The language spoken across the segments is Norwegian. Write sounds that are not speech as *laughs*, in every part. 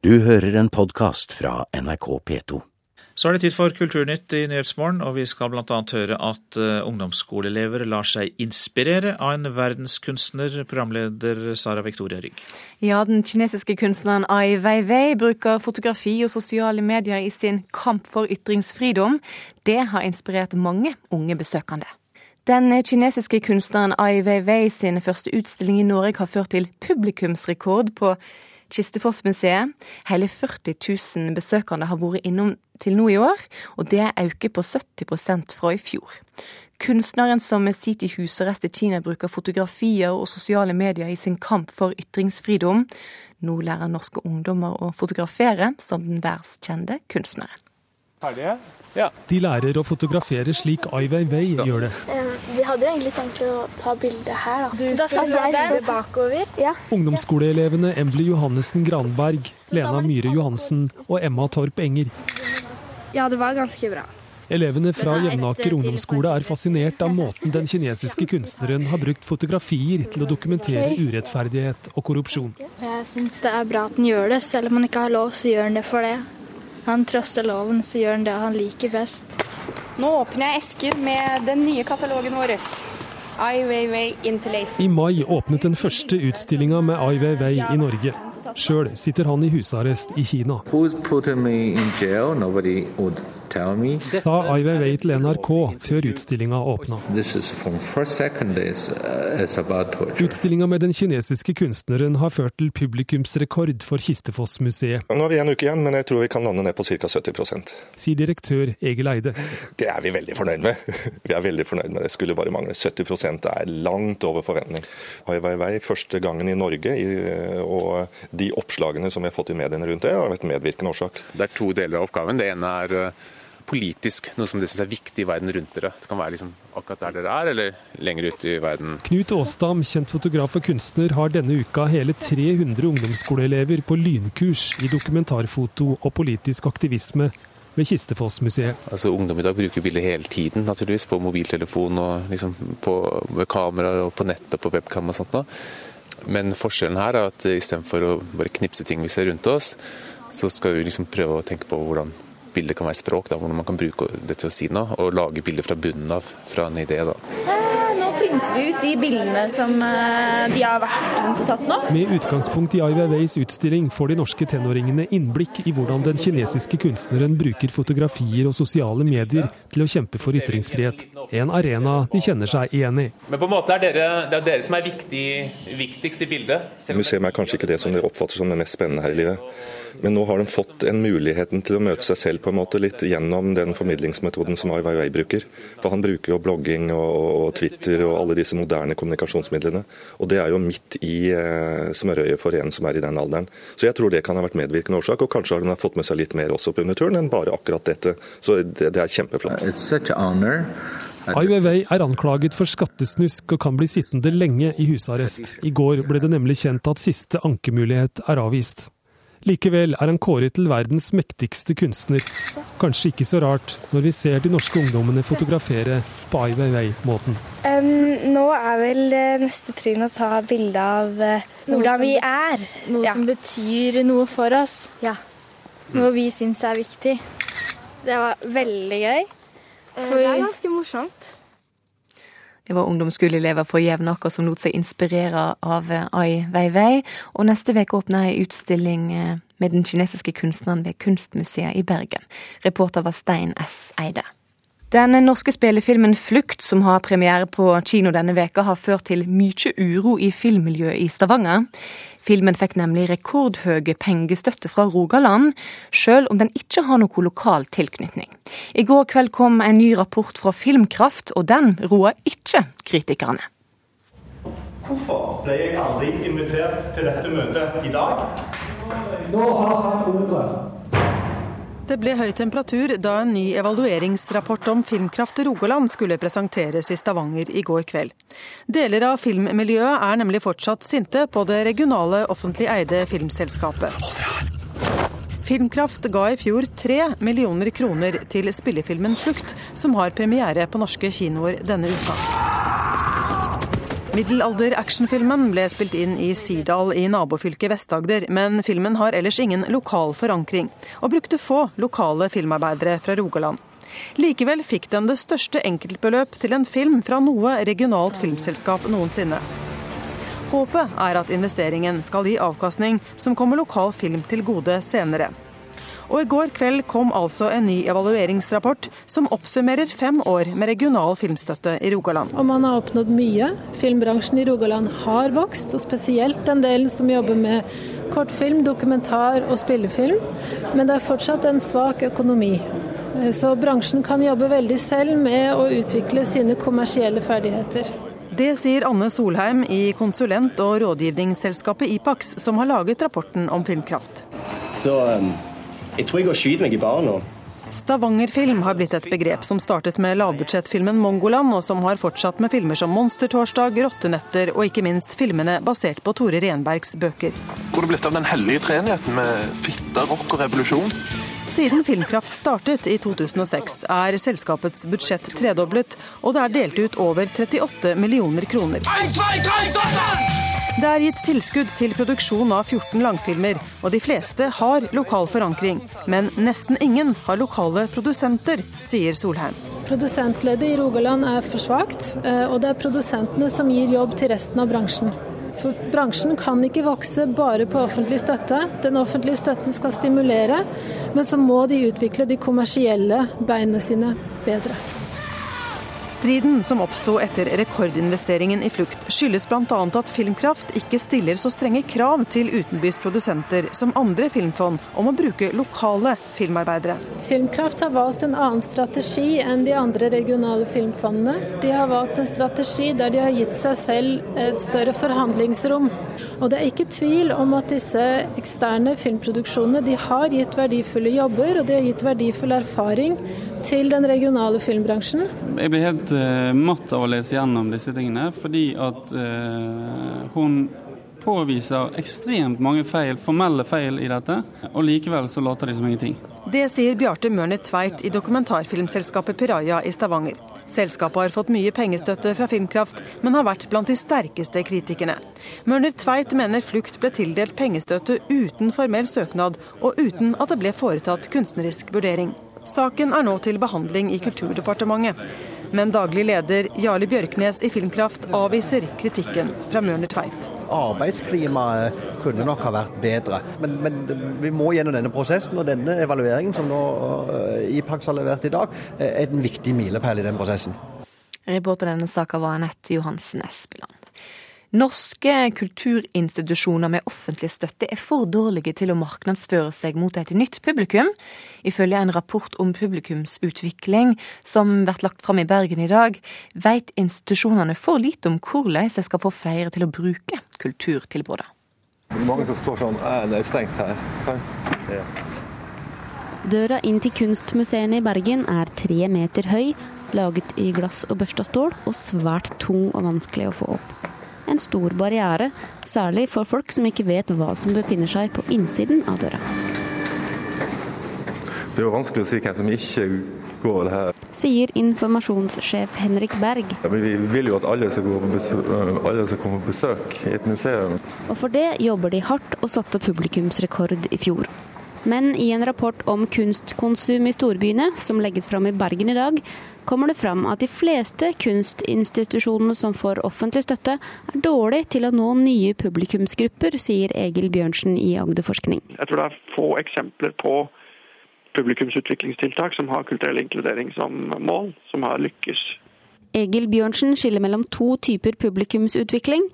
Du hører en podkast fra NRK P2. Så er det tid for Kulturnytt i Nyhetsmorgen, og vi skal bl.a. høre at uh, ungdomsskoleelever lar seg inspirere av en verdenskunstner, programleder Sara Victoria Rygg. Ja, den kinesiske kunstneren Ai Weiwei bruker fotografi og sosiale medier i sin kamp for ytringsfridom. Det har inspirert mange unge besøkende. Den kinesiske kunstneren Ai Weiwei sin første utstilling i Norge har ført til publikumsrekord på Kistefoss-museet. Hele 40 000 besøkende har vært innom til nå i år, og det er økt på 70% fra i fjor. Kunstneren som sitter i husarrest i Kina, bruker fotografier og sosiale medier i sin kamp for ytringsfridom. Nå lærer norske ungdommer å fotografere, som den verdenskjente kunstneren. Ferdige? Ja. De lærer å fotografere slik Ai Weiwei gjør det. Vi hadde jo egentlig tenkt å ta bilde her, da. Du da skal jeg stå bakover. Ja. Ungdomsskoleelevene Embly Johannessen Granberg, Lena Myhre Johansen og Emma Torp Enger. Ja, det var ganske bra. Elevene fra Jevnaker ungdomsskole er fascinert av måten den kinesiske kunstneren har brukt fotografier til å dokumentere urettferdighet og korrupsjon. Jeg syns det er bra at den gjør det. Selv om han ikke har lov, så gjør han det for det. Han trosser loven, så gjør han det han liker best. Nå åpner jeg esker med den nye katalogen vår. Ai Weiwei I mai åpnet den første utstillinga med Ai Weiwei i Norge. Sjøl sitter han i husarrest i Kina. Sa Ai Weiwei til NRK før utstillinga åpna. Utstillinga med den kinesiske kunstneren har ført til publikumsrekord for Kistefoss-museet. Nå har vi en uke igjen, men jeg tror vi kan lande ned på ca. 70 Sier direktør Egil Eide. Det er vi veldig fornøyd med. *laughs* Vi er veldig fornøyd med det. Skulle bare mangle. 70% er langt over forventning. Ai Weiwei første gangen i Norge, og de oppslagene som vi har fått i mediene rundt det, har vært medvirkende årsak. Det er to deler av oppgaven. Det ene er eh, politisk, noe som de syns er viktig i verden rundt dere. Det kan være liksom akkurat der dere er, eller lenger ute i verden. Knut Aastam, kjent fotograf og kunstner, har denne uka hele 300 ungdomsskoleelever på lynkurs i dokumentarfoto og politisk aktivisme ved Kistefossmuseet. Altså, ungdom i dag bruker bilder hele tiden, naturligvis, på mobiltelefon og liksom på kamera og på nett og på webcam og sånt. Da. Men forskjellen her er at istedenfor å bare knipse ting vi ser rundt oss, så skal vi liksom prøve å tenke på hvordan bildet kan være språk, da, hvordan man kan bruke det til å si noe, og lage bilder fra bunnen av fra en idé. da. Vi ut de bildene som eh, de har vært rundt og tatt nå. Med utgangspunkt i Ai Weiweis utstilling får de norske tenåringene innblikk i hvordan den kinesiske kunstneren bruker fotografier og sosiale medier til å kjempe for ytringsfrihet. En arena de kjenner seg igjen i. Men på en måte er dere, det er dere som er viktig, viktigst i bildet? Museum er kanskje ikke det som dere oppfatter som det mest spennende her i livet. Men nå har de fått en muligheten til å møte seg selv på en måte litt gjennom den formidlingsmetoden som Ai Weiwei bruker. For han bruker jo blogging og, og, Twitter og alle disse moderne kommunikasjonsmidlene. Og det er jo midt i eh, smørøyet for en som er i den alderen. Så jeg tror det kan ha vært medvirkende årsak, og kanskje har de fått med seg litt mer også på under turen enn bare akkurat dette. Så det, det er kjempeflott. Ai Weiwei er anklaget for skattesnusk og kan bli sittende lenge i husarrest. I går ble det nemlig kjent at siste ankemulighet er avvist. Likevel er han kåret til verdens mektigste kunstner. Kanskje ikke så rart når vi ser de norske ungdommene fotografere på Ai Weiwei-måten. Um, nå er vel neste trinn å ta bilde av uh, hvordan vi er. Noe ja. som betyr noe for oss. Ja. Noe vi syns er viktig. Det var veldig gøy. For... Det er ganske morsomt. Det var ungdomsskoleelever fra Jevnaker som lot seg inspirere av eh, Ai Weiwei. Og neste uke åpner ei utstilling eh, med den kinesiske kunstneren ved Kunstmuseet i Bergen. Reporter var Stein S. Eide. Den norske spillefilmen Flukt, som har premiere på kino denne veka, har ført til mye uro i filmmiljøet i Stavanger. Filmen fikk nemlig rekordhøye pengestøtte fra Rogaland, sjøl om den ikke har noe lokal tilknytning. I går kveld kom en ny rapport fra Filmkraft, og den roer ikke kritikerne. Hvorfor ble jeg aldri invitert til dette møtet i dag? Nå har han ordet. Det ble høy temperatur da en ny evalueringsrapport om Filmkraft Rogaland skulle presenteres i Stavanger i går kveld. Deler av filmmiljøet er nemlig fortsatt sinte på det regionale offentlig eide filmselskapet. Filmkraft ga i fjor tre millioner kroner til spillefilmen 'Flukt', som har premiere på norske kinoer denne uka. Middelalder-actionfilmen ble spilt inn i Sirdal i nabofylket Vest-Agder, men filmen har ellers ingen lokal forankring, og brukte få lokale filmarbeidere fra Rogaland. Likevel fikk den det største enkeltbeløp til en film fra noe regionalt filmselskap noensinne. Håpet er at investeringen skal gi avkastning som kommer lokal film til gode senere. Og i går kveld kom altså en ny evalueringsrapport som oppsummerer fem år med regional filmstøtte i Rogaland. Og man har oppnådd mye. Filmbransjen i Rogaland har vokst, og spesielt den delen som jobber med kortfilm, dokumentar og spillefilm. Men det er fortsatt en svak økonomi. Så bransjen kan jobbe veldig selv med å utvikle sine kommersielle ferdigheter. Det sier Anne Solheim i konsulent- og rådgivningsselskapet Ipax, som har laget rapporten om filmkraft. Så um jeg tror jeg går og skyter meg i baren nå. Stavangerfilm har blitt et begrep som startet med lavbudsjettfilmen 'Mongoland', og som har fortsatt med filmer som 'Monstertorsdag', 'Rottenetter' og ikke minst filmene basert på Tore Renbergs bøker. Hvor det blitt av den hellige treenigheten med fitte, rock og revolusjon? Siden Filmkraft startet i 2006 er selskapets budsjett tredoblet, og det er delt ut over 38 millioner kroner. Det er gitt tilskudd til produksjon av 14 langfilmer, og de fleste har lokal forankring. Men nesten ingen har lokale produsenter, sier Solheim. Produsentleddet i Rogaland er for svakt, eh, og det er produsentene som gir jobb til resten av bransjen. For bransjen kan ikke vokse bare på offentlig støtte. Den offentlige støtten skal stimulere, men så må de utvikle de kommersielle beina sine bedre. Striden som oppsto etter rekordinvesteringen i Flukt, skyldes bl.a. at Filmkraft ikke stiller så strenge krav til utenbys produsenter som andre filmfond om å bruke lokale filmarbeidere. Filmkraft har valgt en annen strategi enn de andre regionale filmfondene. De har valgt en strategi der de har gitt seg selv et større forhandlingsrom. Og det er ikke tvil om at disse eksterne filmproduksjonene de har gitt verdifulle jobber, og de har gitt verdifull erfaring til den regionale filmbransjen. Jeg blir helt uh, matt av å lese gjennom disse tingene, fordi at uh, hun påviser ekstremt mange feil, formelle feil i dette, og likevel så later de som ingenting. Det sier Bjarte Mørner Tveit i dokumentarfilmselskapet Piraja i Stavanger. Selskapet har fått mye pengestøtte fra Filmkraft, men har vært blant de sterkeste kritikerne. Mørner Tveit mener Flukt ble tildelt pengestøtte uten formell søknad, og uten at det ble foretatt kunstnerisk vurdering. Saken er nå til behandling i Kulturdepartementet. Men daglig leder Jarle Bjørknes i Filmkraft avviser kritikken fra Mørner Tveit. Arbeidsklimaet kunne nok ha vært bedre, men, men, vi må gjennom denne prosessen. Og denne evalueringen som nå uh, IPAX har levert i dag, er en viktig milepæl i den prosessen. Reporter denne saken var Anette Johansen Espeland. Norske kulturinstitusjoner med offentlig støtte er for dårlige til å markedsføre seg mot et nytt publikum. Ifølge en rapport om publikumsutvikling som blir lagt fram i Bergen i dag, vet institusjonene for lite om hvordan de skal få flere til å bruke kulturtilbudet. Mange som står sånn Det er stengt her. sant? Ja. Døra inn til kunstmuseene i Bergen er tre meter høy, laget i glass og børsta stål, og svært tung og vanskelig å få opp en stor barriere, særlig for folk som ikke vet hva som befinner seg på innsiden av døra. Det er jo vanskelig å si hvem som ikke går her. Sier informasjonssjef Henrik Berg. Ja, vi vil jo at alle skal, besøk, alle skal komme på besøk i et museum. Og for det jobber de hardt og satte publikumsrekord i fjor. Men i en rapport om kunstkonsum i storbyene, som legges fram i Bergen i dag, kommer det fram at de fleste kunstinstitusjonene som får offentlig støtte, er dårlig til å nå nye publikumsgrupper, sier Egil Bjørnsen i Agderforskning. Jeg tror det er få eksempler på publikumsutviklingstiltak som har kulturell inkludering som mål, som har lykkes. Egil Bjørnsen skiller mellom to typer publikumsutvikling.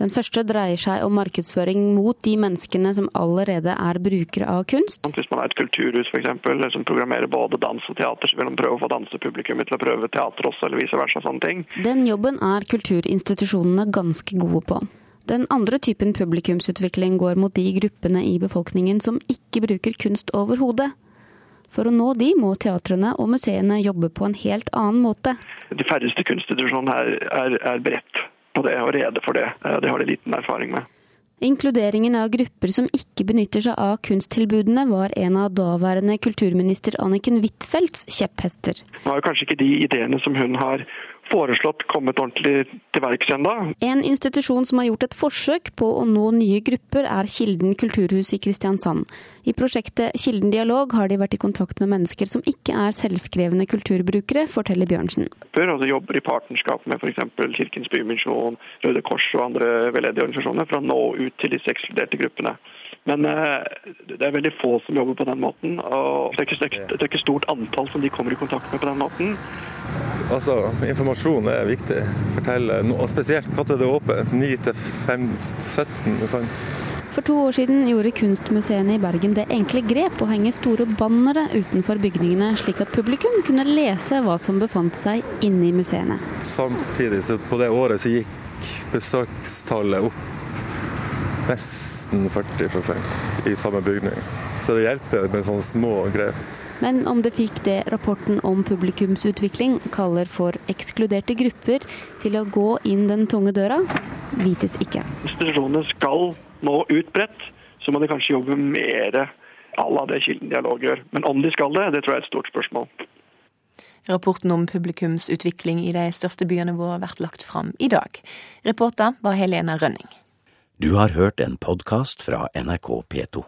Den første dreier seg om markedsføring mot de menneskene som allerede er brukere av kunst. Hvis man er et kulturhus eksempel, som programmerer både dans og teater, så vil man prøve å få dansepublikummet til å prøve teater også, eller vice versa. sånne ting. Den jobben er kulturinstitusjonene ganske gode på. Den andre typen publikumsutvikling går mot de gruppene i befolkningen som ikke bruker kunst overhodet. For å nå de må teatrene og museene jobbe på en helt annen måte. De færreste kunstinstitusjonene er, er, er beredt på det og rede for det. Eh, det har de liten erfaring med. Inkluderingen av grupper som ikke benytter seg av kunsttilbudene, var en av daværende kulturminister Anniken Huitfeldts kjepphester. Det var kanskje ikke de ideene som hun har foreslått kommet ordentlig til verks ennå. En institusjon som har gjort et forsøk på å nå nye grupper, er Kilden kulturhus i Kristiansand. I prosjektet Kilden dialog har de vært i kontakt med mennesker som ikke er selvskrevne kulturbrukere, forteller Bjørnsen. Altså jobber i partnerskap med f.eks. Kirkens Bymisjon, Røde Kors og andre veldedige organisasjoner for å nå ut til disse ekskluderte gruppene. Men eh, det er veldig få som jobber på den måten. og Det er ikke, det er ikke stort antall som de kommer i kontakt med på den måten. Altså, Informasjon er viktig. Fortelle, spesielt når det er åpent. 9 til 5, 17. For to år siden gjorde kunstmuseene i Bergen det enkle grep å henge store bannere utenfor bygningene, slik at publikum kunne lese hva som befant seg inne i museene. Samtidig så på det året så gikk besøkstallet opp nesten 40% i samme bygning. Så det hjelper med sånne små grep. Men om det fikk det rapporten om publikumsutvikling kaller for ekskluderte grupper til å gå inn den tunge døra, vites ikke. Institusjonene skal nå utbredt, så må de kanskje jobbe mer à la det Kilden dialog gjør. Men om de skal det, det tror jeg er et stort spørsmål. Rapporten om publikumsutvikling i de største byene våre har vært lagt fram i dag. Reporter var Helena Rønning. Du har hørt en podkast fra NRK P2.